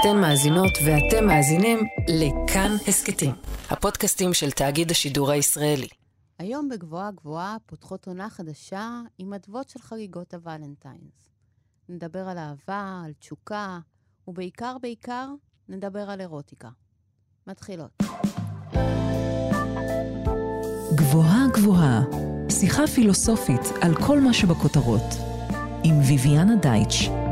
אתן מאזינות ואתם מאזינים לכאן הסכתים, הפודקאסטים של תאגיד השידור הישראלי. היום בגבוהה גבוהה פותחות עונה חדשה עם אדוות של חגיגות הוולנטיינס. נדבר על אהבה, על תשוקה, ובעיקר בעיקר נדבר על אירוטיקה. מתחילות. גבוהה גבוהה, שיחה פילוסופית על כל מה שבכותרות, עם ויviana דייטש.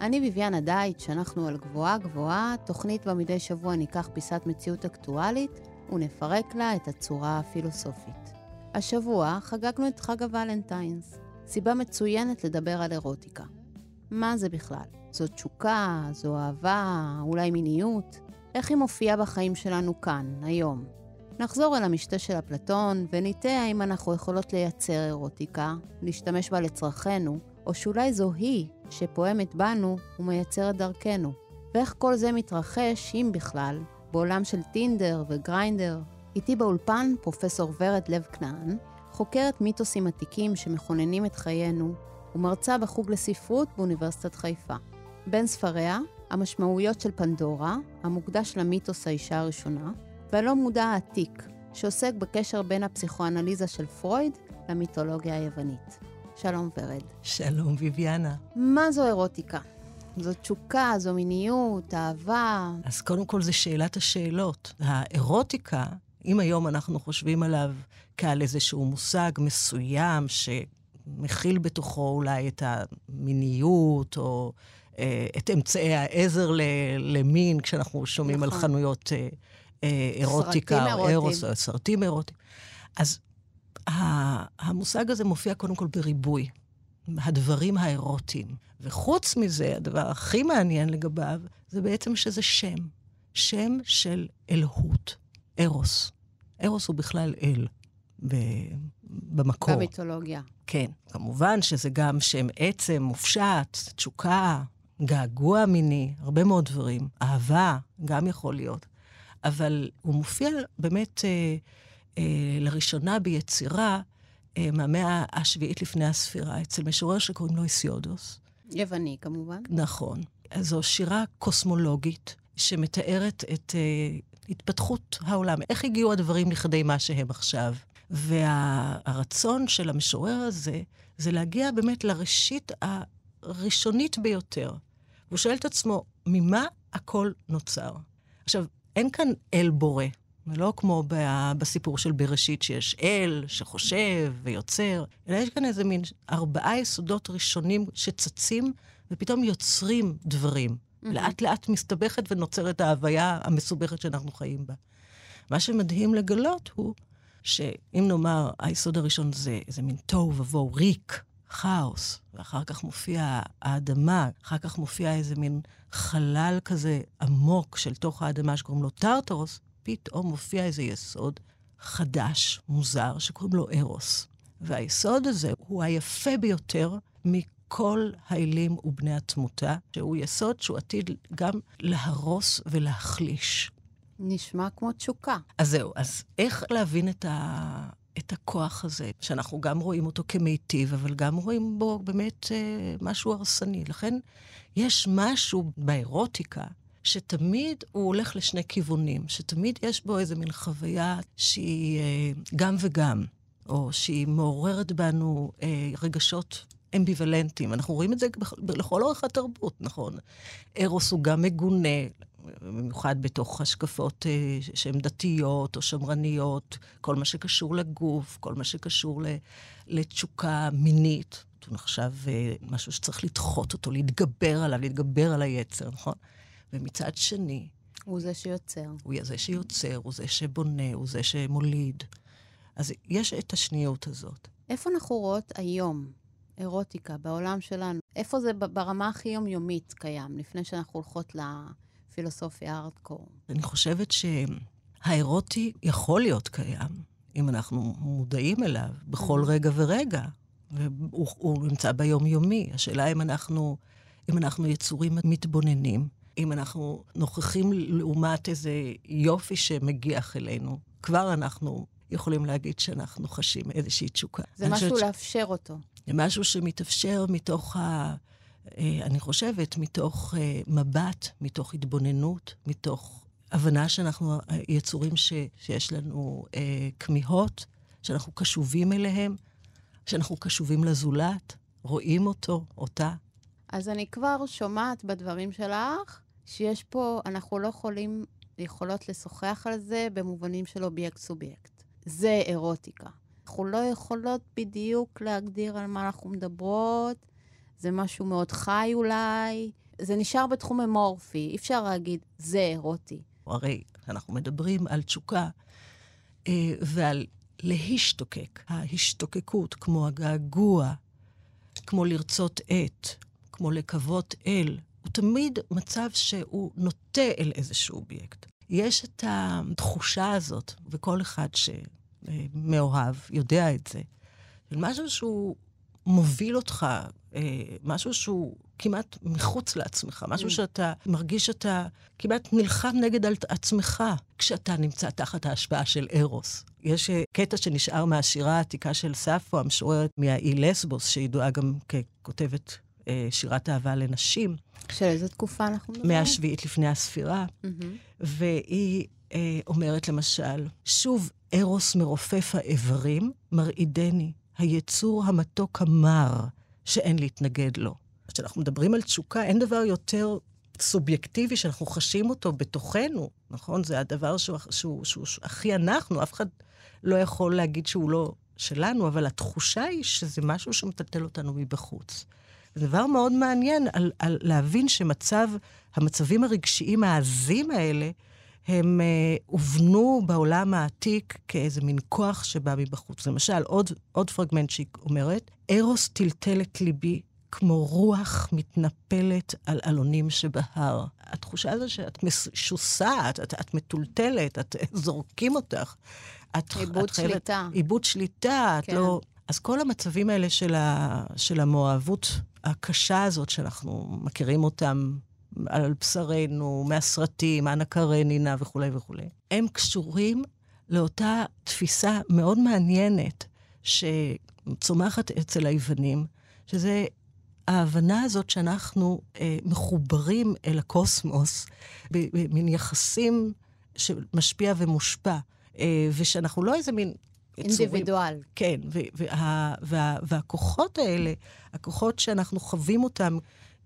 אני ביביאנה דייט, שאנחנו על גבוהה גבוהה, תוכנית בה מדי שבוע ניקח פיסת מציאות אקטואלית ונפרק לה את הצורה הפילוסופית. השבוע חגגנו את חג הוולנטיינס, סיבה מצוינת לדבר על אירוטיקה. מה זה בכלל? זו תשוקה, זו אהבה, אולי מיניות? איך היא מופיעה בחיים שלנו כאן, היום? נחזור אל המשתה של אפלטון וניטה האם אנחנו יכולות לייצר אירוטיקה, להשתמש בה לצרכינו, או שאולי זו היא שפועמת בנו ומייצרת דרכנו. ואיך כל זה מתרחש, אם בכלל, בעולם של טינדר וגריינדר. איתי באולפן פרופסור ורד לב כנען, חוקרת מיתוסים עתיקים שמכוננים את חיינו, ומרצה בחוג לספרות באוניברסיטת חיפה. בין ספריה, המשמעויות של פנדורה, המוקדש למיתוס האישה הראשונה, והלא מודע העתיק, שעוסק בקשר בין הפסיכואנליזה של פרויד למיתולוגיה היוונית. שלום ורד. שלום ביביאנה. מה זו אירוטיקה? זו תשוקה, זו מיניות, אהבה. אז קודם כל זה שאלת השאלות. האירוטיקה, אם היום אנחנו חושבים עליו כעל איזשהו מושג מסוים שמכיל בתוכו אולי את המיניות, או אה, את אמצעי העזר למין, כשאנחנו שומעים נכון. על חנויות אה, אה, אירוטיקה, או אירוס, או סרטים אירוטיים. אז המושג הזה מופיע קודם כל בריבוי, הדברים האירוטיים. וחוץ מזה, הדבר הכי מעניין לגביו, זה בעצם שזה שם. שם של אלהות, ארוס. ארוס הוא בכלל אל במקור. במיתולוגיה. כן. כמובן שזה גם שם עצם, מופשט, תשוקה, געגוע מיני, הרבה מאוד דברים. אהבה, גם יכול להיות. אבל הוא מופיע באמת... אה, לראשונה ביצירה אה, מהמאה השביעית לפני הספירה, אצל משורר שקוראים לו איסיודוס. יווני, כמובן. נכון. זו שירה קוסמולוגית שמתארת את אה, התפתחות העולם, איך הגיעו הדברים לכדי מה שהם עכשיו. והרצון של המשורר הזה זה להגיע באמת לראשית הראשונית ביותר. והוא שואל את עצמו, ממה הכל נוצר? עכשיו, אין כאן אל בורא. ולא כמו בסיפור של בראשית, שיש אל שחושב ויוצר, אלא יש כאן איזה מין ארבעה יסודות ראשונים שצצים ופתאום יוצרים דברים. Mm-hmm. לאט לאט מסתבכת ונוצרת ההוויה המסובכת שאנחנו חיים בה. מה שמדהים לגלות הוא שאם נאמר, היסוד הראשון זה איזה מין תוהו ובוהו, ריק, כאוס, ואחר כך מופיע האדמה, אחר כך מופיע איזה מין חלל כזה עמוק של תוך האדמה שקוראים לו טרטרוס, פתאום מופיע איזה יסוד חדש, מוזר, שקוראים לו ארוס. והיסוד הזה הוא היפה ביותר מכל האלים ובני התמותה, שהוא יסוד שהוא עתיד גם להרוס ולהחליש. נשמע כמו תשוקה. אז זהו, אז איך להבין את, ה... את הכוח הזה, שאנחנו גם רואים אותו כמיטיב, אבל גם רואים בו באמת אה, משהו הרסני. לכן יש משהו באירוטיקה שתמיד הוא הולך לשני כיוונים, שתמיד יש בו איזה מין חוויה שהיא אה, גם וגם, או שהיא מעוררת בנו אה, רגשות אמביוולנטיים. אנחנו רואים את זה לכל אורך התרבות, נכון? ארוס הוא גם מגונה, במיוחד בתוך השקפות אה, שהן דתיות או שמרניות, כל מה שקשור לגוף, כל מה שקשור לתשוקה מינית. הוא נחשב משהו שצריך לדחות אותו, להתגבר עליו, להתגבר על היצר, נכון? ומצד שני... הוא זה שיוצר. הוא זה שיוצר, הוא זה שבונה, הוא זה שמוליד. אז יש את השניות הזאת. איפה אנחנו רואות היום אירוטיקה בעולם שלנו? איפה זה ברמה הכי יומיומית קיים, לפני שאנחנו הולכות לפילוסופיה הארדקור? אני חושבת שהאירוטי יכול להיות קיים, אם אנחנו מודעים אליו בכל mm-hmm. רגע ורגע. והוא נמצא ביומיומי. השאלה אם אנחנו, אם אנחנו יצורים מתבוננים, אם אנחנו נוכחים לעומת איזה יופי שמגיח אלינו, כבר אנחנו יכולים להגיד שאנחנו חשים איזושהי תשוקה. זה משהו ש... לאפשר אותו. זה משהו שמתאפשר מתוך ה... אה, אני חושבת, מתוך אה, מבט, מתוך התבוננות, מתוך הבנה שאנחנו יצורים ש... שיש לנו אה, כמיהות, שאנחנו קשובים אליהם, שאנחנו קשובים לזולת, רואים אותו, אותה. אז אני כבר שומעת בדברים שלך שיש פה, אנחנו לא יכולים, יכולות לשוחח על זה במובנים של אובייקט-סובייקט. זה ארוטיקה. אנחנו לא יכולות בדיוק להגדיר על מה אנחנו מדברות, זה משהו מאוד חי אולי, זה נשאר בתחום אמורפי, אי אפשר להגיד, זה ארוטי. הרי אנחנו מדברים על תשוקה אה, ועל להשתוקק. ההשתוקקות, כמו הגעגוע, כמו לרצות את, כמו לקוות אל, תמיד מצב שהוא נוטה אל איזשהו אובייקט. יש את התחושה הזאת, וכל אחד שמאוהב יודע את זה, של משהו שהוא מוביל אותך, אה, משהו שהוא כמעט מחוץ לעצמך, משהו mm. שאתה מרגיש שאתה כמעט נלחם נגד עצמך כשאתה נמצא תחת ההשפעה של ארוס. יש אה, קטע שנשאר מהשירה העתיקה של ספו, המשוררת מהאי לסבוס, שידועה גם ככותבת אה, שירת אהבה לנשים. של איזה תקופה אנחנו מדברים? מהשביעית לפני הספירה. Mm-hmm. והיא אה, אומרת למשל, שוב ארוס מרופף האיברים, מרעידני, היצור המתוק המר, שאין להתנגד לו. כשאנחנו מדברים על תשוקה, אין דבר יותר סובייקטיבי שאנחנו חשים אותו בתוכנו, נכון? זה הדבר שהוא, שהוא, שהוא, שהוא הכי אנחנו, אף אחד לא יכול להגיד שהוא לא שלנו, אבל התחושה היא שזה משהו שמטלטל אותנו מבחוץ. זה דבר מאוד מעניין על, על להבין שמצב, המצבים הרגשיים העזים האלה, הם אה, הובנו בעולם העתיק כאיזה מין כוח שבא מבחוץ. למשל, עוד, עוד פרגמנט שהיא אומרת, ארוס טלטל את ליבי כמו רוח מתנפלת על עלונים שבהר. התחושה הזו שאת משוסעת, את, את מטולטלת, את זורקים אותך. את, איבוד את חייבת, שליטה. איבוד שליטה, את כן. לא... אז כל המצבים האלה של, ה, של המואבות הקשה הזאת, שאנחנו מכירים אותם על בשרנו, מהסרטים, אנה קרנינה וכולי וכולי, הם קשורים לאותה תפיסה מאוד מעניינת שצומחת אצל היוונים, שזה ההבנה הזאת שאנחנו אה, מחוברים אל הקוסמוס במין יחסים שמשפיע ומושפע, אה, ושאנחנו לא איזה מין... אינדיבידואל. כן, וה, וה, והכוחות האלה, הכוחות שאנחנו חווים אותם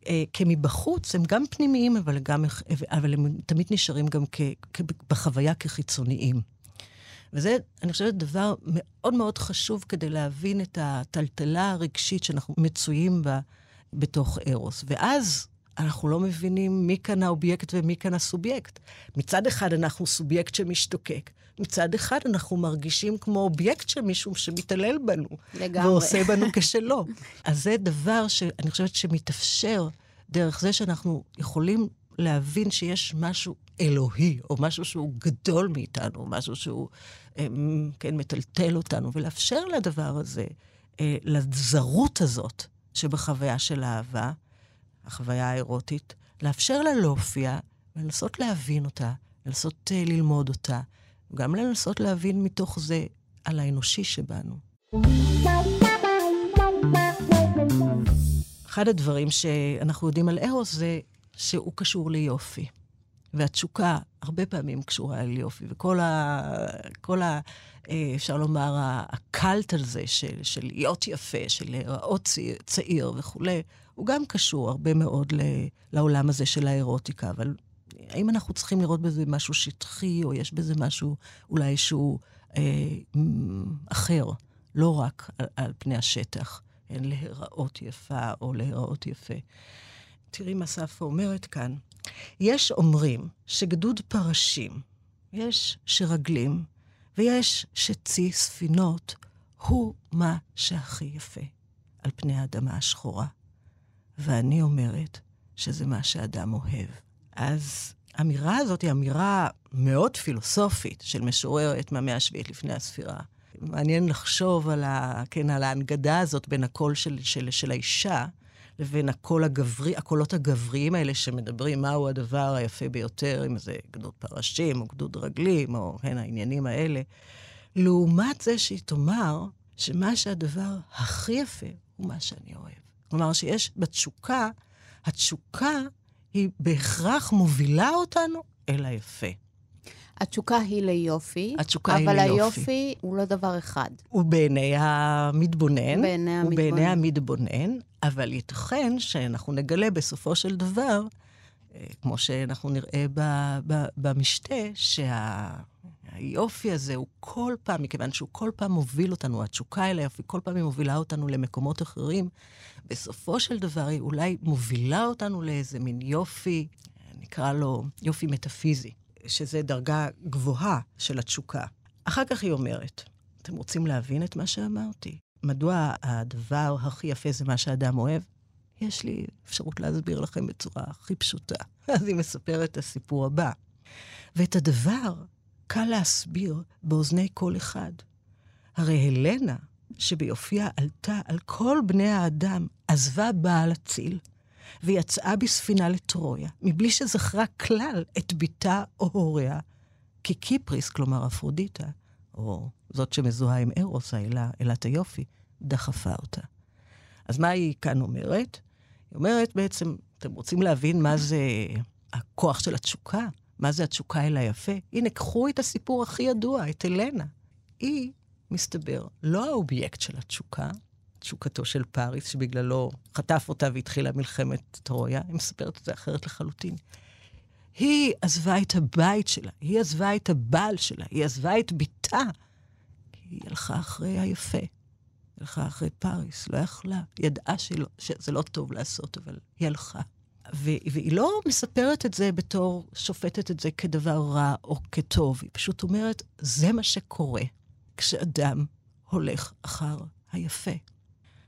אה, כמבחוץ, הם גם פנימיים, אבל, גם, אבל הם תמיד נשארים גם כ, כ, בחוויה כחיצוניים. וזה, אני חושבת, דבר מאוד מאוד חשוב כדי להבין את הטלטלה הרגשית שאנחנו מצויים בה בתוך ארוס. ואז אנחנו לא מבינים מי כאן האובייקט ומי כאן הסובייקט. מצד אחד אנחנו סובייקט שמשתוקק, מצד אחד אנחנו מרגישים כמו אובייקט של מישהו שמתעלל בנו. לגמרי. ועושה בנו כשלא. אז זה דבר שאני חושבת שמתאפשר דרך זה שאנחנו יכולים להבין שיש משהו אלוהי, או משהו שהוא גדול מאיתנו, משהו שהוא, אמ, כן, מטלטל אותנו, ולאפשר לדבר הזה, אה, לזרות הזאת שבחוויה של אהבה, החוויה האירוטית, לאפשר לה להופיע, ולנסות להבין אותה, לנסות uh, ללמוד אותה, וגם לנסות להבין מתוך זה על האנושי שבנו. אחד הדברים שאנחנו יודעים על ארוס זה שהוא קשור ליופי. והתשוקה הרבה פעמים קשורה אל יופי, וכל ה... כל ה... אה, אפשר לומר, הקלט הזה של, של להיות יפה, של להיראות צעיר וכולי, הוא גם קשור הרבה מאוד לעולם הזה של האירוטיקה, אבל האם אנחנו צריכים לראות בזה משהו שטחי, או יש בזה משהו אולי שהוא אה, אחר, לא רק על, על פני השטח, אין להיראות יפה או להיראות יפה. תראי מה ספה אומרת כאן. יש אומרים שגדוד פרשים, יש שרגלים, ויש שצי ספינות, הוא מה שהכי יפה על פני האדמה השחורה. ואני אומרת שזה מה שאדם אוהב. אז האמירה הזאת היא אמירה מאוד פילוסופית של משוררת מהמאה השביעית לפני הספירה. מעניין לחשוב על, ה, כן, על ההנגדה הזאת בין הקול של, של, של האישה לבין הקול הגברי, הקולות הגבריים האלה שמדברים מהו הדבר היפה ביותר, אם זה גדוד פרשים או גדוד רגלים, או כן, העניינים האלה. לעומת זה שהיא תאמר שמה שהדבר הכי יפה הוא מה שאני אוהב. כלומר, שיש בתשוקה, התשוקה היא בהכרח מובילה אותנו אל היפה. התשוקה היא ליופי, התשוקה היא ליופי. אבל היופי הוא לא דבר אחד. הוא בעיני המתבונן. בעיני המתבונן. הוא בעיני המתבונן, אבל ייתכן שאנחנו נגלה בסופו של דבר, אה, כמו שאנחנו נראה ב, ב, במשתה, שהיופי הזה הוא כל פעם, מכיוון שהוא כל פעם מוביל אותנו, התשוקה אל היופי, כל פעם היא מובילה אותנו למקומות אחרים, בסופו של דבר היא אולי מובילה אותנו לאיזה מין יופי, נקרא לו יופי מטאפיזי. שזה דרגה גבוהה של התשוקה. אחר כך היא אומרת, אתם רוצים להבין את מה שאמרתי? מדוע הדבר הכי יפה זה מה שאדם אוהב? יש לי אפשרות להסביר לכם בצורה הכי פשוטה. אז היא מספרת את הסיפור הבא. ואת הדבר קל להסביר באוזני כל אחד. הרי הלנה, שביופייה עלתה על כל בני האדם, עזבה בעל אציל, ויצאה בספינה לטרויה, מבלי שזכרה כלל את בתה או הוריה, כי קיפריס, כלומר אפרודיטה, או זאת שמזוהה עם ארוס, האלה, אלת היופי, דחפה אותה. אז מה היא כאן אומרת? היא אומרת בעצם, אתם רוצים להבין מה זה הכוח של התשוקה? מה זה התשוקה אל היפה? הנה, קחו את הסיפור הכי ידוע, את הלנה. היא, מסתבר, לא האובייקט של התשוקה, תשוקתו של פאריס, שבגללו חטף אותה והתחילה מלחמת טרויה. היא מספרת את זה אחרת לחלוטין. היא עזבה את הבית שלה, היא עזבה את הבעל שלה, היא עזבה את בתה, כי היא הלכה אחרי היפה. הלכה אחרי פאריס, לא יכלה. ידעה שלא, שזה לא טוב לעשות, אבל היא הלכה. והיא לא מספרת את זה בתור, שופטת את זה כדבר רע או כטוב, היא פשוט אומרת, זה מה שקורה כשאדם הולך אחר היפה.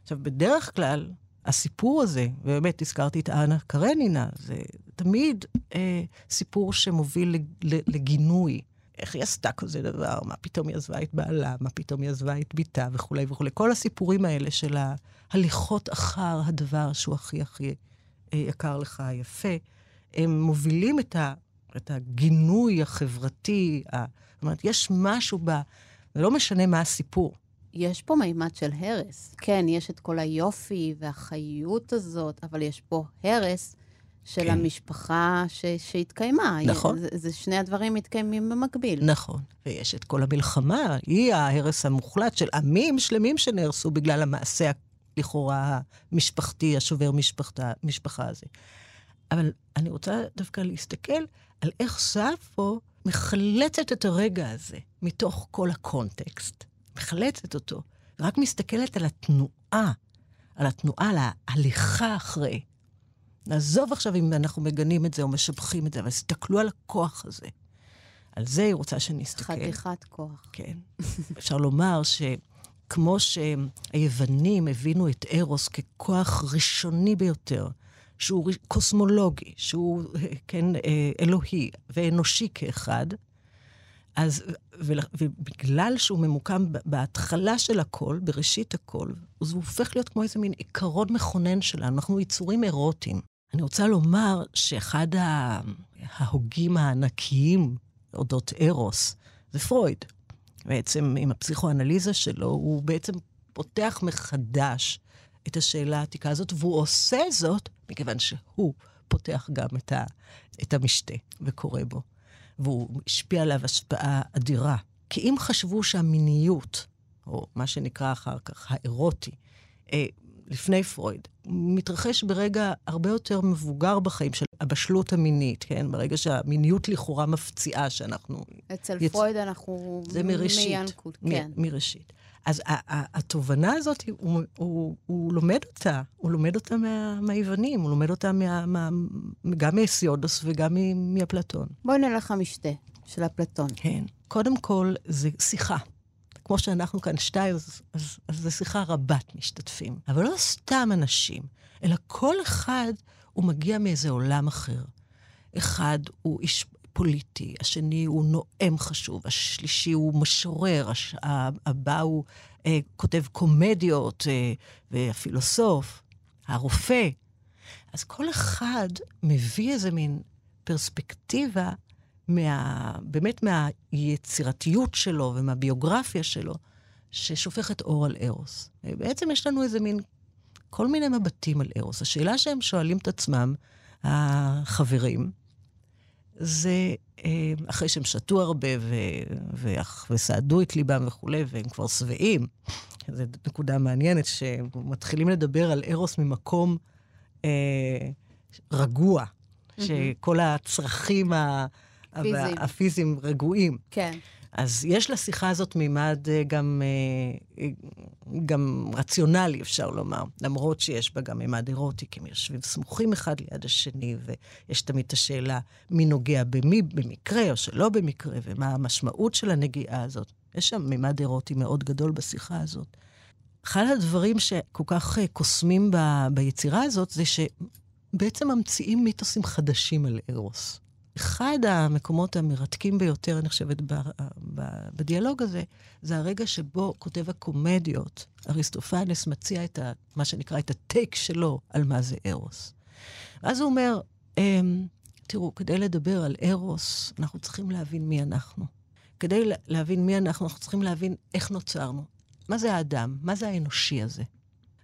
עכשיו, בדרך כלל, הסיפור הזה, ובאמת הזכרתי את אנה קרנינה, זה תמיד אה, סיפור שמוביל לגינוי. איך היא עשתה כזה דבר? מה פתאום היא עזבה את בעלה? מה פתאום היא עזבה את בתה? וכולי וכולי. כל הסיפורים האלה של ההליכות אחר הדבר שהוא הכי הכי יקר לך, היפה, הם מובילים את, ה, את הגינוי החברתי. ה, זאת אומרת, יש משהו ב... לא משנה מה הסיפור. יש פה מימד של הרס. כן, יש את כל היופי והחיות הזאת, אבל יש פה הרס של כן. המשפחה ש- שהתקיימה. נכון. זה, זה שני הדברים מתקיימים במקביל. נכון. ויש את כל המלחמה, היא ההרס המוחלט של עמים שלמים שנהרסו בגלל המעשה לכאורה המשפחתי, השובר משפחתה, משפחה הזה. אבל אני רוצה דווקא להסתכל על איך ספו מחלצת את הרגע הזה מתוך כל הקונטקסט. מחלצת אותו, ורק מסתכלת על התנועה, על התנועה, על ההליכה אחרי. נעזוב עכשיו אם אנחנו מגנים את זה או משבחים את זה, אבל תסתכלו על הכוח הזה. על זה היא רוצה שנסתכל. חתיכת כוח. כן. אפשר לומר שכמו שהיוונים הבינו את ארוס ככוח ראשוני ביותר, שהוא קוסמולוגי, שהוא, כן, אה, אלוהי ואנושי כאחד, אז, ובגלל שהוא ממוקם בהתחלה של הכל, בראשית הכל, אז הוא הופך להיות כמו איזה מין עיקרון מכונן שלנו. אנחנו יצורים אירוטיים. אני רוצה לומר שאחד ההוגים הענקיים אודות ארוס זה פרויד. בעצם עם הפסיכואנליזה שלו, הוא בעצם פותח מחדש את השאלה העתיקה הזאת, והוא עושה זאת מכיוון שהוא פותח גם את, ה, את המשתה וקורא בו. והוא השפיע עליו השפעה אדירה. כי אם חשבו שהמיניות, או מה שנקרא אחר כך האירוטי, אה, לפני פרויד, מתרחש ברגע הרבה יותר מבוגר בחיים של הבשלות המינית, כן? ברגע שהמיניות לכאורה מפציעה שאנחנו... אצל יצ... פרויד אנחנו... זה מראשית. מינקות, כן. מ- מראשית. אז התובנה הזאת, הוא, הוא, הוא לומד אותה, הוא לומד אותה מה, מהיוונים, הוא לומד אותה מה, מה, גם מהסיודוס וגם מאפלטון. בואי נלך למשתה של אפלטון. כן. קודם כל, זה שיחה. כמו שאנחנו כאן שתיים, אז, אז, אז זו שיחה רבת משתתפים. אבל לא סתם אנשים, אלא כל אחד הוא מגיע מאיזה עולם אחר. אחד הוא איש פוליטי, השני הוא נואם חשוב, השלישי הוא משורר, הש... הבא הוא אה, כותב קומדיות אה, והפילוסוף. הרופא. אז כל אחד מביא איזה מין פרספקטיבה מה, באמת מהיצירתיות שלו ומהביוגרפיה שלו, ששופכת אור על ארוס. בעצם יש לנו איזה מין, כל מיני מבטים על ארוס. השאלה שהם שואלים את עצמם, החברים, זה אה, אחרי שהם שתו הרבה ו- ו- וסעדו את ליבם וכולי, והם כבר שבעים. זו נקודה מעניינת, שמתחילים לדבר על ארוס ממקום אה, רגוע, mm-hmm. שכל הצרכים ה- פיזיים. הפיזיים רגועים. כן. אז יש לשיחה הזאת מימד אה, גם, אה, גם רציונלי, אפשר לומר, למרות שיש בה גם מימד אירוטי, כי הם יושבים סמוכים אחד ליד השני, ויש תמיד את השאלה מי נוגע במי במקרה או שלא במקרה, ומה המשמעות של הנגיעה הזאת. יש שם מימד אירוטי מאוד גדול בשיחה הזאת. אחד הדברים שכל כך אה, קוסמים ב, ביצירה הזאת, זה שבעצם ממציאים מיתוסים חדשים על ארוס. אחד המקומות המרתקים ביותר, אני חושבת, ב, ב, בדיאלוג הזה, זה הרגע שבו כותב הקומדיות, אריסטופנס מציע את ה, מה שנקרא, את הטייק שלו על מה זה ארוס. ואז הוא אומר, אמ, תראו, כדי לדבר על ארוס, אנחנו צריכים להבין מי אנחנו. כדי להבין מי אנחנו, אנחנו צריכים להבין איך נוצרנו. מה זה האדם? מה זה האנושי הזה?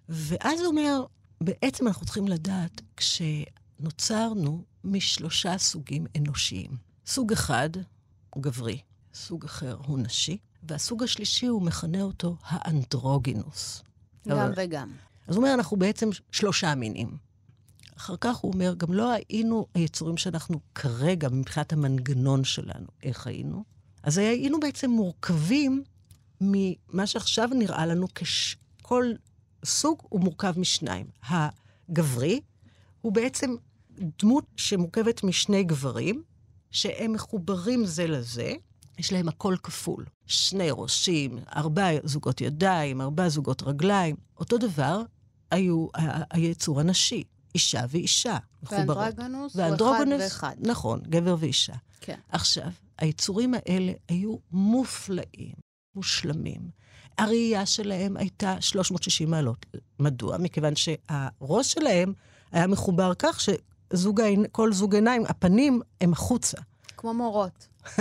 ואז הוא אומר, בעצם אנחנו צריכים לדעת, כשנוצרנו, משלושה סוגים אנושיים. סוג אחד הוא גברי, סוג אחר הוא נשי, והסוג השלישי, הוא מכנה אותו האנדרוגינוס. גם אבל... וגם. אז הוא אומר, אנחנו בעצם שלושה מינים. אחר כך הוא אומר, גם לא היינו היצורים שאנחנו כרגע, מבחינת המנגנון שלנו, איך היינו. אז היינו בעצם מורכבים ממה שעכשיו נראה לנו כשכל סוג הוא מורכב משניים. הגברי הוא בעצם דמות שמורכבת משני גברים, שהם מחוברים זה לזה, יש להם הכל כפול. שני ראשים, ארבע זוגות ידיים, ארבע זוגות רגליים. אותו דבר היו היצור הנשי, אישה ואישה. ואנדרוגנוס הוא אחד ואחד. נכון, גבר ואישה. כן. עכשיו, היצורים האלה היו מופלאים, מושלמים. הראייה שלהם הייתה 360 מעלות. מדוע? מכיוון שהראש שלהם היה מחובר כך זוג, כל זוג עיניים, הפנים הם החוצה. כמו מורות.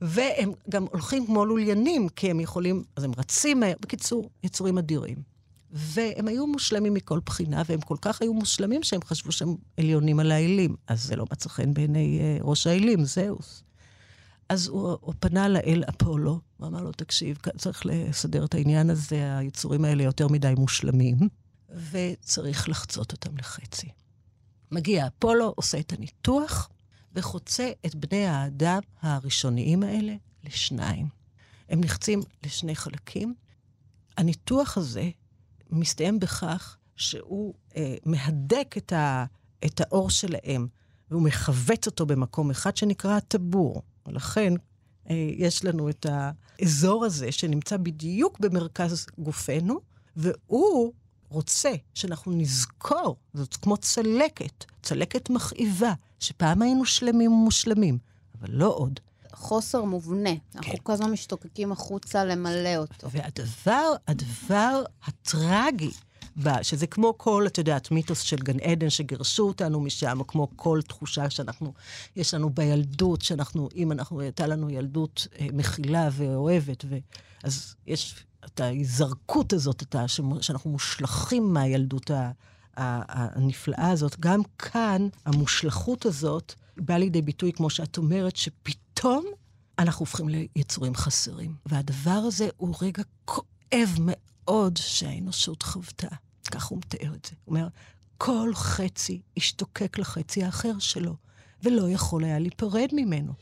והם גם הולכים כמו לוליינים, כי הם יכולים, אז הם רצים, בקיצור, יצורים אדירים. והם היו מושלמים מכל בחינה, והם כל כך היו מושלמים שהם חשבו שהם עליונים על האלים. אז זה לא מצא חן בעיני uh, ראש האלים, זהוס. אז הוא, הוא פנה לאל אפולו, הוא אמר לו, תקשיב, צריך לסדר את העניין הזה, היצורים האלה יותר מדי מושלמים, וצריך לחצות אותם לחצי. מגיע אפולו, עושה את הניתוח, וחוצה את בני האדם הראשוניים האלה לשניים. הם נחצים לשני חלקים. הניתוח הזה מסתיים בכך שהוא אה, מהדק את, ה, את האור שלהם, והוא מכווץ אותו במקום אחד שנקרא הטבור. ולכן אה, יש לנו את האזור הזה שנמצא בדיוק במרכז גופנו, והוא רוצה שאנחנו נזכור, זאת כמו צלקת, צלקת מכאיבה, שפעם היינו שלמים ומושלמים, אבל לא עוד. חוסר מובנה. כן. אנחנו כל הזמן משתוקקים החוצה למלא אותו. והדבר, הדבר הטרגי, שזה כמו כל, את יודעת, מיתוס של גן עדן שגירשו אותנו משם, כמו כל תחושה שאנחנו, יש לנו בילדות, שאנחנו, אם אנחנו, הייתה לנו ילדות אה, מכילה ואוהבת, ו, אז יש את ההיזרקות הזאת, את שאנחנו מושלכים מהילדות הנפלאה הזאת. גם כאן, המושלכות הזאת באה לידי ביטוי, כמו שאת אומרת, שפתאום אנחנו הופכים ליצורים חסרים. והדבר הזה הוא רגע כואב מאוד שהאנושות חוותה. כך הוא מתאר את זה. הוא אומר, כל חצי השתוקק לחצי האחר שלו, ולא יכול היה להיפרד ממנו.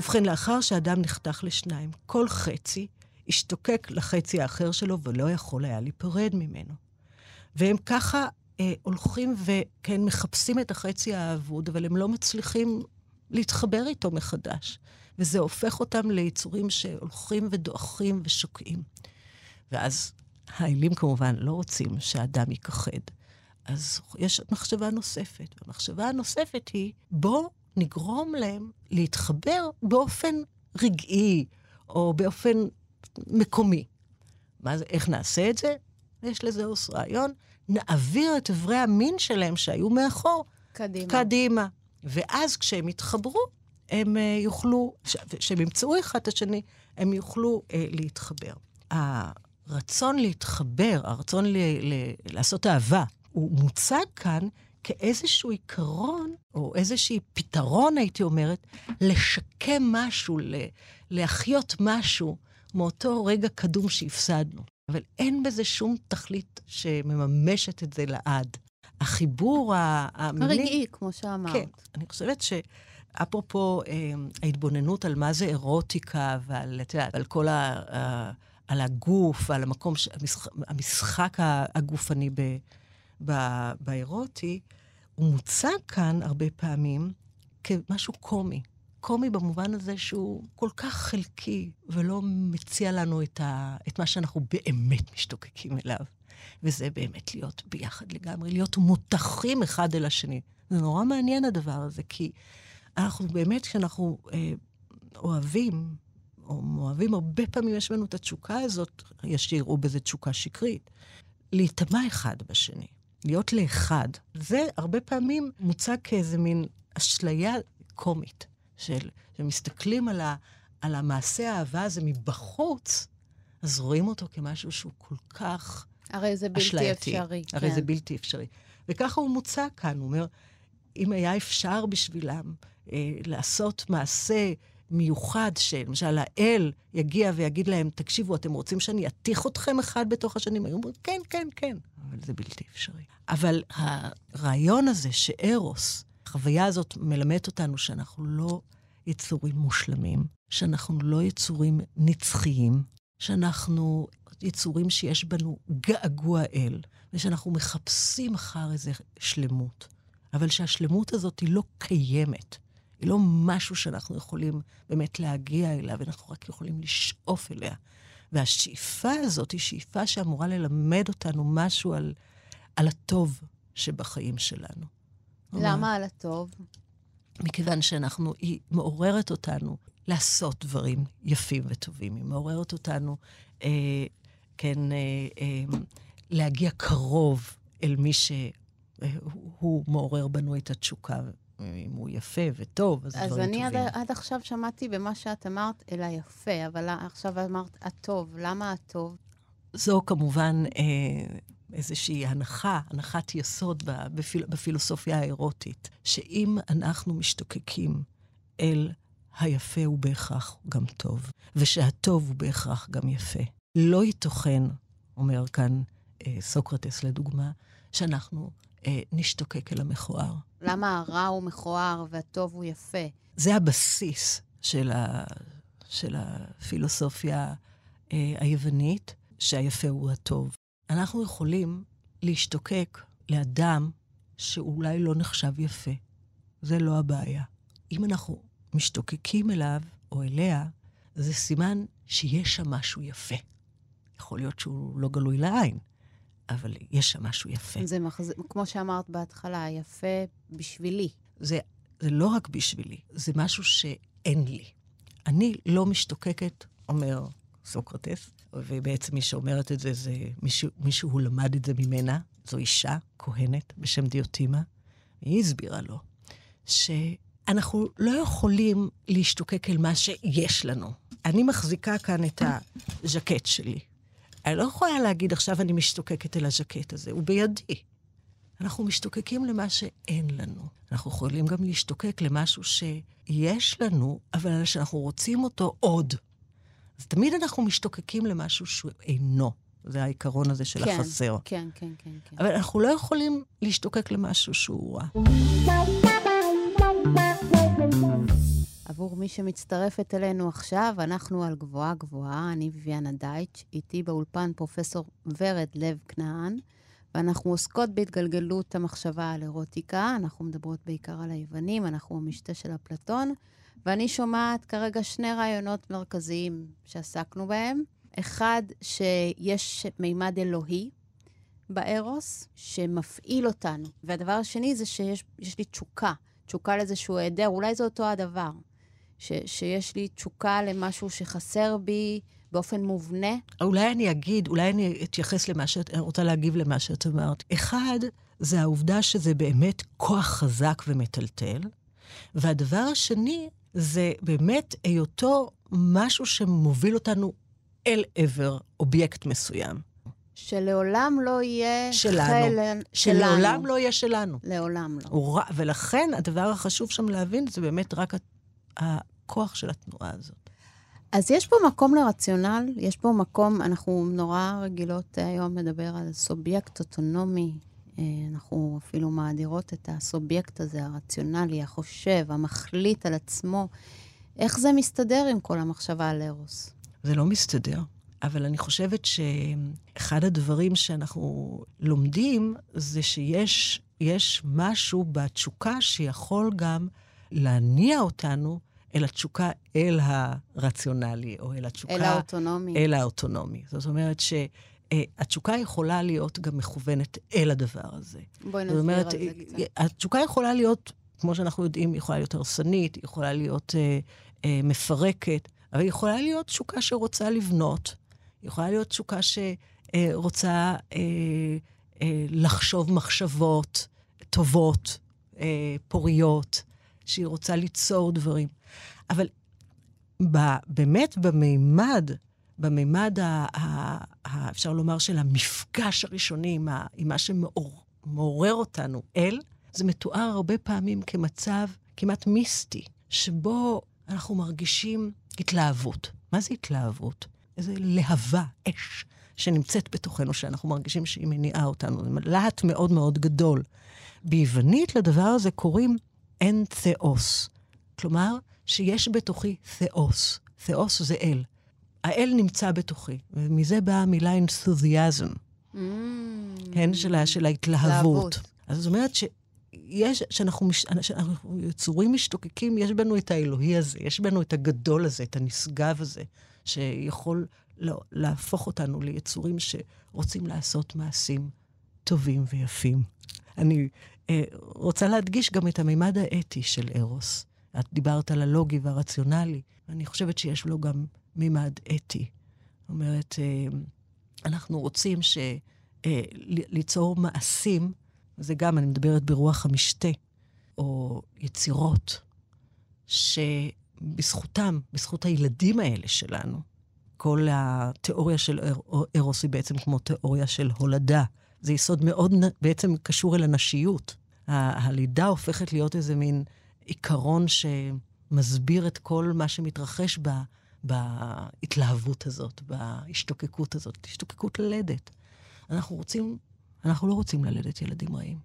ובכן, לאחר שאדם נחתך לשניים, כל חצי השתוקק לחצי האחר שלו ולא יכול היה להיפרד ממנו. והם ככה אה, הולכים וכן מחפשים את החצי האבוד, אבל הם לא מצליחים להתחבר איתו מחדש. וזה הופך אותם ליצורים שהולכים ודועכים ושוקעים. ואז האלים כמובן לא רוצים שהאדם ייכחד. אז יש מחשבה נוספת. והמחשבה הנוספת היא, בוא נגרום להם להתחבר באופן רגעי, או באופן מקומי. מה זה, איך נעשה את זה? יש לזה עוש רעיון. נעביר את אברי המין שלהם שהיו מאחור קדימה. קדימה. ואז כשהם יתחברו, הם uh, יוכלו, כשהם ימצאו אחד את השני, הם יוכלו uh, להתחבר. הרצון להתחבר, הרצון ל- ל- לעשות אהבה, הוא מוצג כאן כאיזשהו עיקרון, או איזשהו פתרון, הייתי אומרת, לשקם משהו, להחיות משהו מאותו רגע קדום שהפסדנו. אבל אין בזה שום תכלית שמממשת את זה לעד. החיבור המיני... הרגעי, כמו שאמרת. כן, אני חושבת ש... אפרופו אה, ההתבוננות על מה זה אירוטיקה ועל, את יודעת, על כל ה... על הגוף, על המקום, ש... המשחק, המשחק הגופני ב, באירוטי, הוא מוצג כאן הרבה פעמים כמשהו קומי. קומי במובן הזה שהוא כל כך חלקי ולא מציע לנו את, ה, את מה שאנחנו באמת משתוקקים אליו. וזה באמת להיות ביחד לגמרי, להיות מותחים אחד אל השני. זה נורא מעניין הדבר הזה, כי אנחנו באמת, כשאנחנו אה, אוהבים, או אוהבים, הרבה פעמים יש לנו את התשוקה הזאת, יש שיראו בזה תשוקה שקרית, להיטמע אחד בשני, להיות לאחד. זה הרבה פעמים מוצג כאיזה מין אשליה קומית, של, שמסתכלים על, ה, על המעשה האהבה הזה מבחוץ, אז רואים אותו כמשהו שהוא כל כך הרי זה בלתי אשלייתי. אפשרי. הרי כן. זה בלתי אפשרי. וככה הוא מוצג כאן, הוא אומר, אם היה אפשר בשבילם אה, לעשות מעשה מיוחד, שלמשל האל יגיע ויגיד להם, תקשיבו, אתם רוצים שאני אתיך אתכם אחד בתוך השנים? היו אומרים, כן, כן, כן, אבל זה בלתי אפשרי. אבל הרעיון הזה שארוס, החוויה הזאת מלמדת אותנו שאנחנו לא יצורים מושלמים, שאנחנו לא יצורים נצחיים, שאנחנו יצורים שיש בנו געגוע אל, ושאנחנו מחפשים אחר איזה שלמות. אבל שהשלמות הזאת היא לא קיימת. היא לא משהו שאנחנו יכולים באמת להגיע אליו, אנחנו רק יכולים לשאוף אליה. והשאיפה הזאת היא שאיפה שאמורה ללמד אותנו משהו על, על הטוב שבחיים שלנו. למה על הטוב? מכיוון שאנחנו, היא מעוררת אותנו לעשות דברים יפים וטובים. היא מעוררת אותנו, אה, כן, אה, אה, להגיע קרוב אל מי שהוא מעורר בנו את התשוקה. אם הוא יפה וטוב, אז, אז דברים טובים. אז אני עד, עד עכשיו שמעתי במה שאת אמרת אל היפה, אבל עכשיו אמרת הטוב. למה הטוב? זו כמובן אה, איזושהי הנחה, הנחת יסוד בפיל, בפילוסופיה האירוטית, שאם אנחנו משתוקקים אל היפה הוא בהכרח גם טוב, ושהטוב הוא בהכרח גם יפה. לא ייתכן, אומר כאן אה, סוקרטס לדוגמה, שאנחנו אה, נשתוקק אל המכוער. למה הרע הוא מכוער והטוב הוא יפה? זה הבסיס של, ה, של הפילוסופיה אה, היוונית, שהיפה הוא הטוב. אנחנו יכולים להשתוקק לאדם שאולי לא נחשב יפה. זה לא הבעיה. אם אנחנו משתוקקים אליו או אליה, זה סימן שיש שם משהו יפה. יכול להיות שהוא לא גלוי לעין, אבל יש שם משהו יפה. זה מחז... כמו שאמרת בהתחלה, יפה בשבילי. זה, זה לא רק בשבילי, זה משהו שאין לי. אני לא משתוקקת, אומר סוקרטס, ובעצם מי שאומרת את זה, זה מישהו, מישהו למד את זה ממנה, זו אישה, כהנת, בשם דיוטימה, והיא הסבירה לו שאנחנו לא יכולים להשתוקק אל מה שיש לנו. אני מחזיקה כאן את הז'קט שלי. אני לא יכולה להגיד, עכשיו אני משתוקקת אל הז'קט הזה, הוא בידי. אנחנו משתוקקים למה שאין לנו. אנחנו יכולים גם להשתוקק למשהו שיש לנו, אבל שאנחנו רוצים אותו עוד. אז תמיד אנחנו משתוקקים למשהו שהוא אינו. זה העיקרון הזה של כן, החסר. כן, כן, כן, כן. אבל אנחנו לא יכולים להשתוקק למשהו שהוא רע. עבור מי שמצטרפת אלינו עכשיו, אנחנו על גבוהה גבוהה, אני ביביאנה דייטש, איתי באולפן פרופסור ורד לב כנען, ואנחנו עוסקות בהתגלגלות המחשבה על אירוטיקה, אנחנו מדברות בעיקר על היוונים, אנחנו המשתה של אפלטון, ואני שומעת כרגע שני רעיונות מרכזיים שעסקנו בהם. אחד, שיש מימד אלוהי בארוס, שמפעיל אותנו. והדבר השני זה שיש לי תשוקה, תשוקה לאיזשהו היעדר, אולי זה אותו הדבר. ש, שיש לי תשוקה למשהו שחסר בי באופן מובנה? אולי אני אגיד, אולי אני אתייחס למה שאת, אני רוצה להגיב למה שאת אמרת. אחד, זה העובדה שזה באמת כוח חזק ומטלטל, והדבר השני, זה באמת היותו משהו שמוביל אותנו אל עבר אובייקט מסוים. שלעולם לא יהיה שלנו. חלן שלעולם לא יהיה שלנו. לעולם לא. ולכן הדבר החשוב שם להבין זה באמת רק הכוח של התנועה הזאת. אז יש פה מקום לרציונל, יש פה מקום, אנחנו נורא רגילות היום לדבר על סובייקט אוטונומי. אה, אנחנו אפילו מאדירות את הסובייקט הזה, הרציונלי, החושב, המחליט על עצמו. איך זה מסתדר עם כל המחשבה על ארוס? זה לא מסתדר. אבל אני חושבת שאחד הדברים שאנחנו לומדים זה שיש יש משהו בתשוקה שיכול גם להניע אותנו אל התשוקה אל הרציונלי, או אל התשוקה... אל האוטונומי. אל האוטונומי. זאת אומרת שהתשוקה יכולה להיות גם מכוונת אל הדבר הזה. בואי נסביר אומרת, על זה קצת. התשוקה יכולה להיות, כמו שאנחנו יודעים, יכולה להיות הרסנית, יכולה להיות אה, אה, מפרקת, אבל היא יכולה להיות תשוקה שרוצה לבנות, יכולה להיות תשוקה שרוצה אה, אה, לחשוב מחשבות טובות, אה, פוריות, שהיא רוצה ליצור דברים. אבל ב, באמת במימד, במימד, ה, ה, ה, אפשר לומר, של המפגש הראשוני עם, ה, עם מה שמעורר אותנו אל, זה מתואר הרבה פעמים כמצב כמעט מיסטי, שבו אנחנו מרגישים התלהבות. מה זה התלהבות? איזה להבה, אש, שנמצאת בתוכנו, שאנחנו מרגישים שהיא מניעה אותנו. זה להט מאוד מאוד גדול. ביוונית לדבר הזה קוראים אין תאוס. כלומר, שיש בתוכי תאוס. תאוס זה אל. האל נמצא בתוכי, ומזה באה המילה אנתוזיאזם. Mm. כן, של, של ההתלהבות. אז זאת אומרת שיש, שאנחנו, מש, שאנחנו יצורים משתוקקים, יש בנו את האלוהי הזה, יש בנו את הגדול הזה, את הנשגב הזה. שיכול לא, להפוך אותנו ליצורים שרוצים לעשות מעשים טובים ויפים. אני רוצה להדגיש גם את המימד האתי של ארוס. את דיברת על הלוגי והרציונלי, ואני חושבת שיש לו גם מימד אתי. זאת אומרת, אה, אנחנו רוצים ש, אה, ליצור מעשים, זה גם, אני מדברת ברוח המשתה, או יצירות, ש... בזכותם, בזכות הילדים האלה שלנו, כל התיאוריה של ארוס היא בעצם כמו תיאוריה של הולדה. זה יסוד מאוד בעצם קשור אל הנשיות. הלידה הופכת להיות איזה מין עיקרון שמסביר את כל מה שמתרחש בה, בהתלהבות הזאת, בהשתוקקות הזאת, השתוקקות ללדת. אנחנו רוצים, אנחנו לא רוצים ללדת ילדים רעים.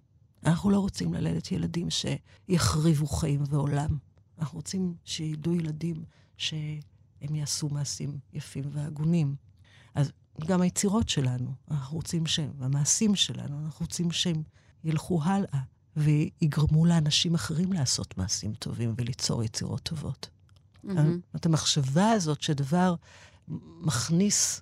אנחנו לא רוצים ללדת ילדים שיחריבו חיים ועולם. אנחנו רוצים שידעו ילדים שהם יעשו מעשים יפים והגונים. אז גם היצירות שלנו, אנחנו רוצים שהם, המעשים שלנו, אנחנו רוצים שהם ילכו הלאה ויגרמו לאנשים אחרים לעשות מעשים טובים וליצור יצירות טובות. Mm-hmm. המחשבה הזאת שדבר מכניס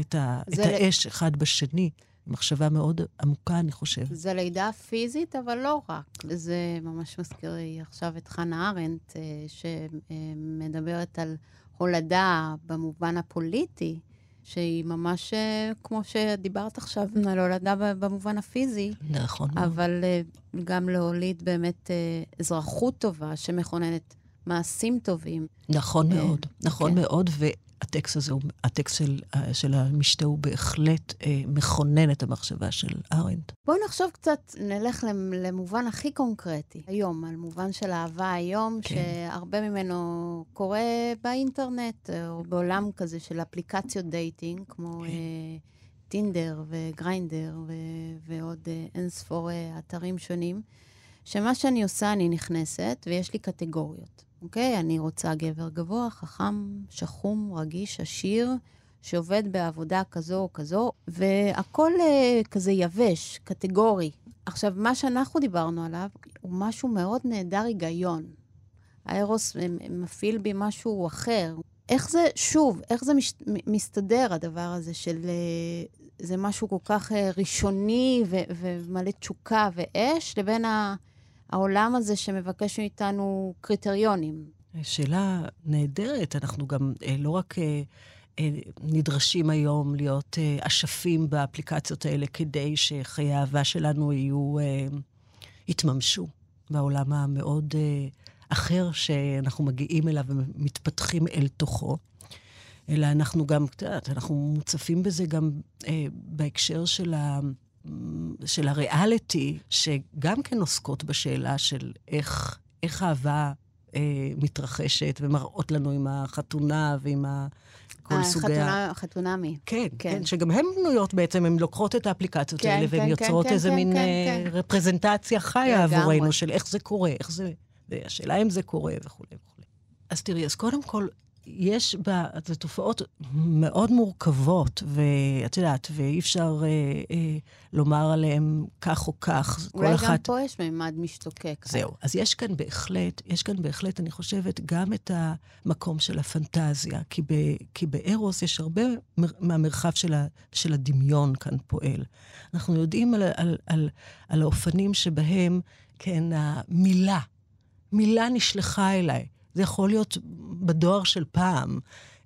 את, ה, את האש אחד בשני, מחשבה מאוד עמוקה, אני חושב. זה לידה פיזית, אבל לא רק. זה ממש מזכיר לי עכשיו את חנה ארנדט, אה, שמדברת על הולדה במובן הפוליטי, שהיא ממש אה, כמו שדיברת עכשיו, על הולדה במובן הפיזי. נכון. אבל אה, גם להוליד באמת אזרחות טובה שמכוננת מעשים טובים. נכון מאוד, נכון כן. מאוד, הטקסט הזה, הטקסט של, של המשתה הוא בהחלט אה, מכונן את המחשבה של ארנדט. בואו נחשוב קצת, נלך למובן הכי קונקרטי היום, על מובן של אהבה היום, כן. שהרבה ממנו קורה באינטרנט, או בעולם כזה של אפליקציות dating, כמו כן. אה, טינדר וגריינדר ו- ועוד אה, אין ספור אה, אתרים שונים, שמה שאני עושה, אני נכנסת ויש לי קטגוריות. אוקיי? אני רוצה גבר גבוה, חכם, שחום, רגיש, עשיר, שעובד בעבודה כזו או כזו, והכול uh, כזה יבש, קטגורי. עכשיו, מה שאנחנו דיברנו עליו הוא משהו מאוד נהדר היגיון. הארוס מפעיל בי משהו אחר. איך זה, שוב, איך זה מש, מסתדר, הדבר הזה של... Uh, זה משהו כל כך uh, ראשוני ו, ומלא תשוקה ואש, לבין ה... העולם הזה שמבקש מאיתנו קריטריונים. שאלה נהדרת. אנחנו גם אה, לא רק אה, אה, נדרשים היום להיות אשפים באפליקציות האלה כדי שחיי האהבה שלנו יהיו, יתממשו בעולם המאוד אחר שאנחנו מגיעים אליו ומתפתחים אל תוכו. אלא אנחנו גם, את יודעת, אנחנו מוצפים בזה גם אה, בהקשר של, ה, של הריאליטי, שגם כן עוסקות בשאלה של איך, איך אהבה אה, מתרחשת ומראות לנו עם החתונה ועם ה... כל אה, סוגי ה... חתונמי. כן, כן, כן, שגם הן בנויות בעצם, הן לוקחות את האפליקציות כן, האלה, כן, והן כן, יוצרות כן, איזה כן, מין כן, אה, כן. רפרזנטציה חיה לגמרי. עבורנו של איך זה קורה, איך זה... והשאלה אם זה קורה וכולי וכולי. אז תראי, אז קודם כל, יש בה, זה תופעות מאוד מורכבות, ואת יודעת, ואי אפשר אה, אה, לומר עליהן כך או כך. אולי כל גם אחת... פה יש מימד משתוקק. זהו. אז יש כאן בהחלט, יש כאן בהחלט, אני חושבת, גם את המקום של הפנטזיה, כי, ב, כי בארוס יש הרבה מר, מהמרחב של, ה, של הדמיון כאן פועל. אנחנו יודעים על, על, על, על האופנים שבהם, כן, המילה, מילה נשלחה אליי. זה יכול להיות בדואר של פעם,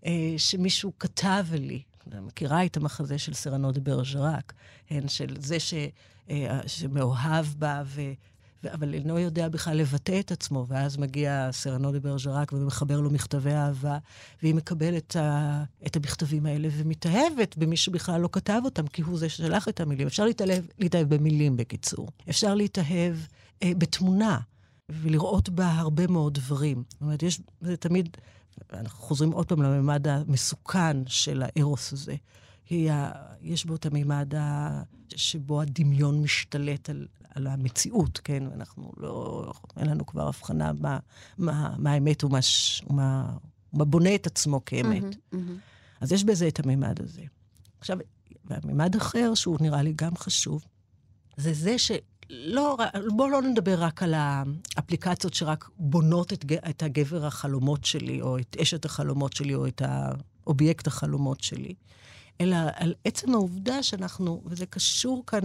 אה, שמישהו כתב לי. מכירה את המחזה של סרנו דה ברג'רק, כן, של זה ש, אה, שמאוהב בה, ו, ו, אבל אינו יודע בכלל לבטא את עצמו, ואז מגיע סרנו דה ברג'רק ומחבר לו מכתבי אהבה, והיא מקבלת ה, את המכתבים האלה ומתאהבת במי שבכלל לא כתב אותם, כי הוא זה ששלח את המילים. אפשר להתאהב, להתאהב במילים, בקיצור. אפשר להתאהב אה, בתמונה. ולראות בה הרבה מאוד דברים. זאת אומרת, יש, זה תמיד, אנחנו חוזרים עוד פעם לממד המסוכן של הארוס הזה. היא ה, יש בו את הממד ה, שבו הדמיון משתלט על, על המציאות, כן? אנחנו לא, אין לנו כבר הבחנה מה, מה, מה האמת ומה, ש- ומה, מה בונה את עצמו כאמת. מהמם, מהמם. אז יש בזה את הממד הזה. עכשיו, והממד אחר, שהוא נראה לי גם חשוב, זה זה שלא, בואו לא נדבר רק על האפליקציות שרק בונות את, את הגבר החלומות שלי, או את אשת החלומות שלי, או את האובייקט החלומות שלי, אלא על עצם העובדה שאנחנו, וזה קשור כאן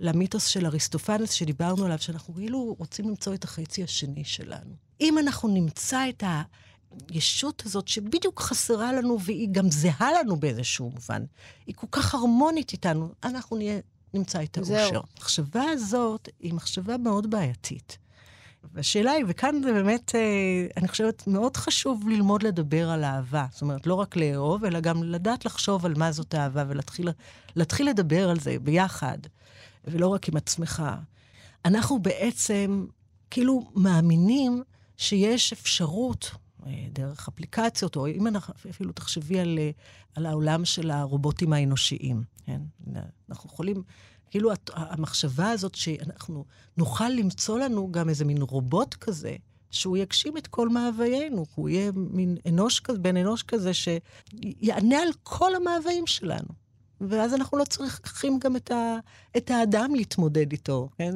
למיתוס של אריסטופנס שדיברנו עליו, שאנחנו כאילו רוצים למצוא את החצי השני שלנו. אם אנחנו נמצא את ה... הישות הזאת שבדיוק חסרה לנו והיא גם זהה לנו באיזשהו מובן. היא כל כך הרמונית איתנו, אנחנו נהיה, נמצא את. האושר. המחשבה הזאת היא מחשבה מאוד בעייתית. והשאלה היא, וכאן זה באמת, אה, אני חושבת, מאוד חשוב ללמוד לדבר על אהבה. זאת אומרת, לא רק לאהוב, אלא גם לדעת לחשוב על מה זאת אהבה ולהתחיל להתחיל לדבר על זה ביחד, ולא רק עם עצמך. אנחנו בעצם כאילו מאמינים שיש אפשרות, דרך אפליקציות, או אם אנחנו, אפילו תחשבי על, אה, על העולם של הרובוטים האנושיים, כן? אנחנו יכולים, כאילו המחשבה הזאת שאנחנו נוכל למצוא לנו גם איזה מין רובוט כזה, שהוא יגשים את כל מאוויינו, הוא יהיה מין אנוש כזה, בן אנוש כזה, שיענה על כל המאוויים שלנו. ואז אנחנו לא צריכים גם את, ה, את האדם להתמודד איתו. כן?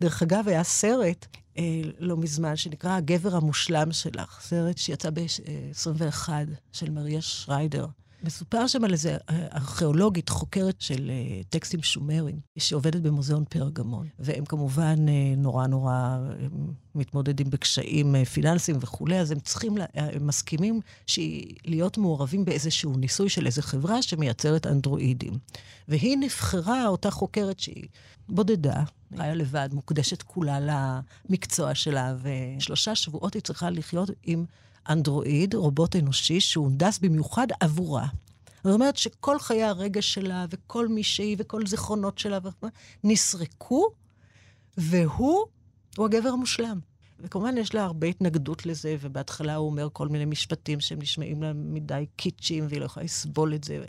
דרך אגב, היה סרט אה, לא מזמן שנקרא הגבר המושלם שלך, סרט שיצא ב-21 של מריה שריידר. מסופר שם על איזה אה, ארכיאולוגית, חוקרת של אה, טקסטים שומרים, שעובדת במוזיאון פרגמון. והם כמובן אה, נורא נורא מתמודדים בקשיים פיננסיים וכולי, אז הם צריכים, לה- הם מסכימים להיות מעורבים באיזשהו ניסוי של איזו חברה שמייצרת אנדרואידים. והיא נבחרה, אותה חוקרת שהיא בודדה, חיה לבד, מוקדשת כולה למקצוע שלה, ושלושה שבועות היא צריכה לחיות עם אנדרואיד, רובוט אנושי, שהונדס במיוחד עבורה. זאת אומרת שכל חיי הרגש שלה, וכל מי שהיא, וכל זיכרונות שלה, נסרקו, והוא, הוא הגבר המושלם. וכמובן יש לה הרבה התנגדות לזה, ובהתחלה הוא אומר כל מיני משפטים שהם נשמעים לה מדי קיצ'ים, והיא לא יכולה לסבול את זה.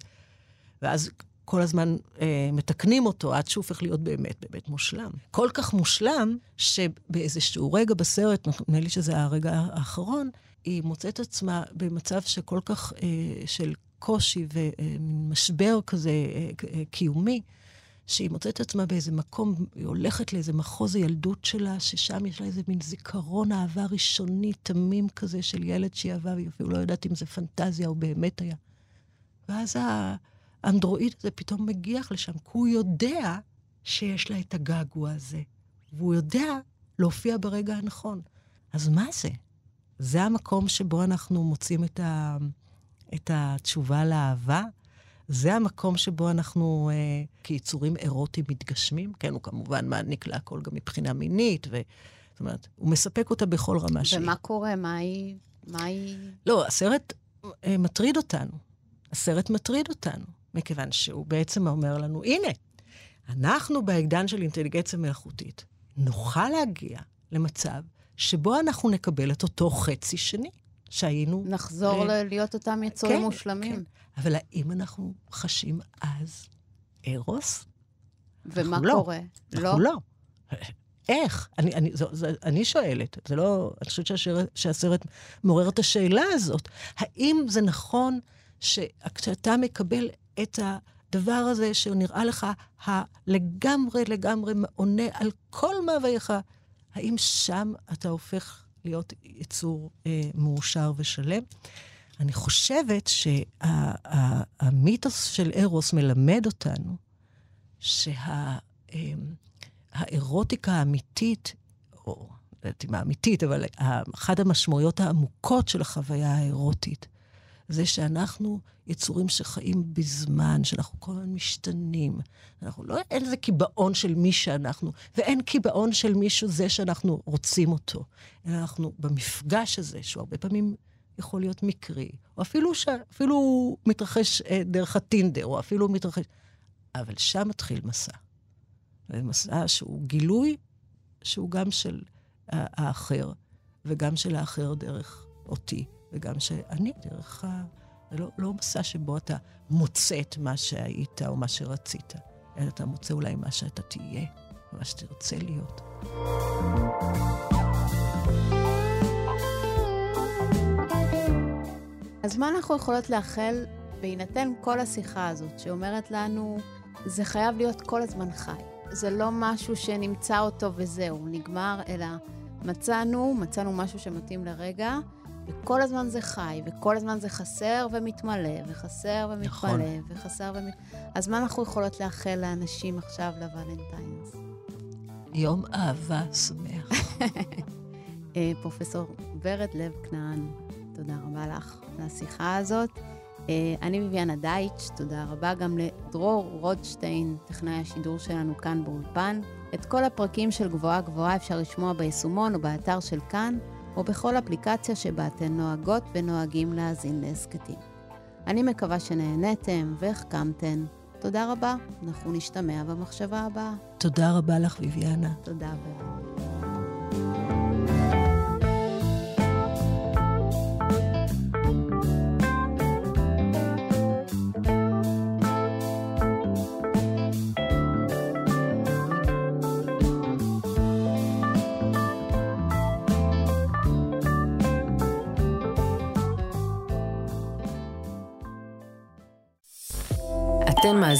ואז כל הזמן אה, מתקנים אותו עד שהוא הופך להיות באמת באמת מושלם. כל כך מושלם, שבאיזשהו רגע בסרט, נדמה לי שזה הרגע האחרון, היא מוצאת עצמה במצב שכל כך, אה, של קושי ומשבר כזה אה, אה, קיומי, שהיא מוצאת עצמה באיזה מקום, היא הולכת לאיזה מחוז הילדות שלה, ששם יש לה איזה מין זיכרון אהבה ראשוני, תמים כזה של ילד שהיא אהבה, והיא אפילו לא יודעת אם זה פנטזיה או באמת היה. ואז האנדרואיד הזה פתאום מגיח לשם, כי הוא יודע שיש לה את הגעגוע הזה, והוא יודע להופיע ברגע הנכון. אז מה זה? זה המקום שבו אנחנו מוצאים את, ה, את התשובה לאהבה. זה המקום שבו אנחנו אה, כיצורים אירוטיים מתגשמים. כן, הוא כמובן מעניק להכל גם מבחינה מינית, ו... זאת אומרת, הוא מספק אותה בכל רמה שהיא. ומה קורה? מה היא... מה היא... לא, הסרט אה, מטריד אותנו. הסרט מטריד אותנו, מכיוון שהוא בעצם אומר לנו, הנה, אנחנו בעידן של אינטליגנציה מלאכותית, נוכל להגיע למצב שבו אנחנו נקבל את אותו חצי שני שהיינו... נחזור אה, להיות אותם יצורים כן, מושלמים. כן. אבל האם אנחנו חשים אז ארוס? ומה קורה? לא. אנחנו לא. לא. איך? אני, אני, זו, זו, אני שואלת, זה לא... אני חושבת שהסרט, שהסרט מעורר את השאלה הזאת. האם זה נכון שכשאתה מקבל את הדבר הזה שנראה לך הלגמרי לגמרי עונה על כל מאווייך, האם שם אתה הופך להיות יצור אה, מאושר ושלם? אני חושבת שהמיתוס שה, של ארוס מלמד אותנו שהאירוטיקה שה, אה, האמיתית, או לא יודעת אם האמיתית, אבל אחת המשמעויות העמוקות של החוויה האירוטית, זה שאנחנו יצורים שחיים בזמן, שאנחנו כל הזמן משתנים. אנחנו לא, אין איזה קיבעון של מי שאנחנו, ואין קיבעון של מישהו זה שאנחנו רוצים אותו. אלא אנחנו במפגש הזה, שהוא הרבה פעמים יכול להיות מקרי, או אפילו, ש... אפילו מתרחש אה, דרך הטינדר, או אפילו מתרחש... אבל שם מתחיל מסע. מסע שהוא גילוי שהוא גם של האחר, וגם של האחר דרך אותי. וגם שאני דרך ה... זה לא, לא מסע שבו אתה מוצא את מה שהיית או מה שרצית, אלא אתה מוצא אולי מה שאתה תהיה, מה שתרצה להיות. אז מה אנחנו יכולות לאחל בהינתן כל השיחה הזאת, שאומרת לנו, זה חייב להיות כל הזמן חי. זה לא משהו שנמצא אותו וזהו, נגמר, אלא מצאנו, מצאנו משהו שמתאים לרגע, וכל הזמן זה חי, וכל הזמן זה חסר ומתמלא, וחסר ומתמלא, נכון. וחסר ומתמלא. אז מה אנחנו יכולות לאחל לאנשים עכשיו לוולנטיינס? יום אהבה שמח. אה, פרופסור ורד לב כנען, תודה רבה לך על השיחה הזאת. אה, אני ביביאנה דייטש, תודה רבה גם לדרור רודשטיין, טכנאי השידור שלנו כאן באולפן. את כל הפרקים של גבוהה גבוהה אפשר לשמוע ביישומון או באתר של כאן. או בכל אפליקציה שבה אתן נוהגות ונוהגים להאזין להסכתים. אני מקווה שנהניתם והחכמתן. תודה רבה, אנחנו נשתמע במחשבה הבאה. תודה רבה לך, ביביאנה. תודה, באמת.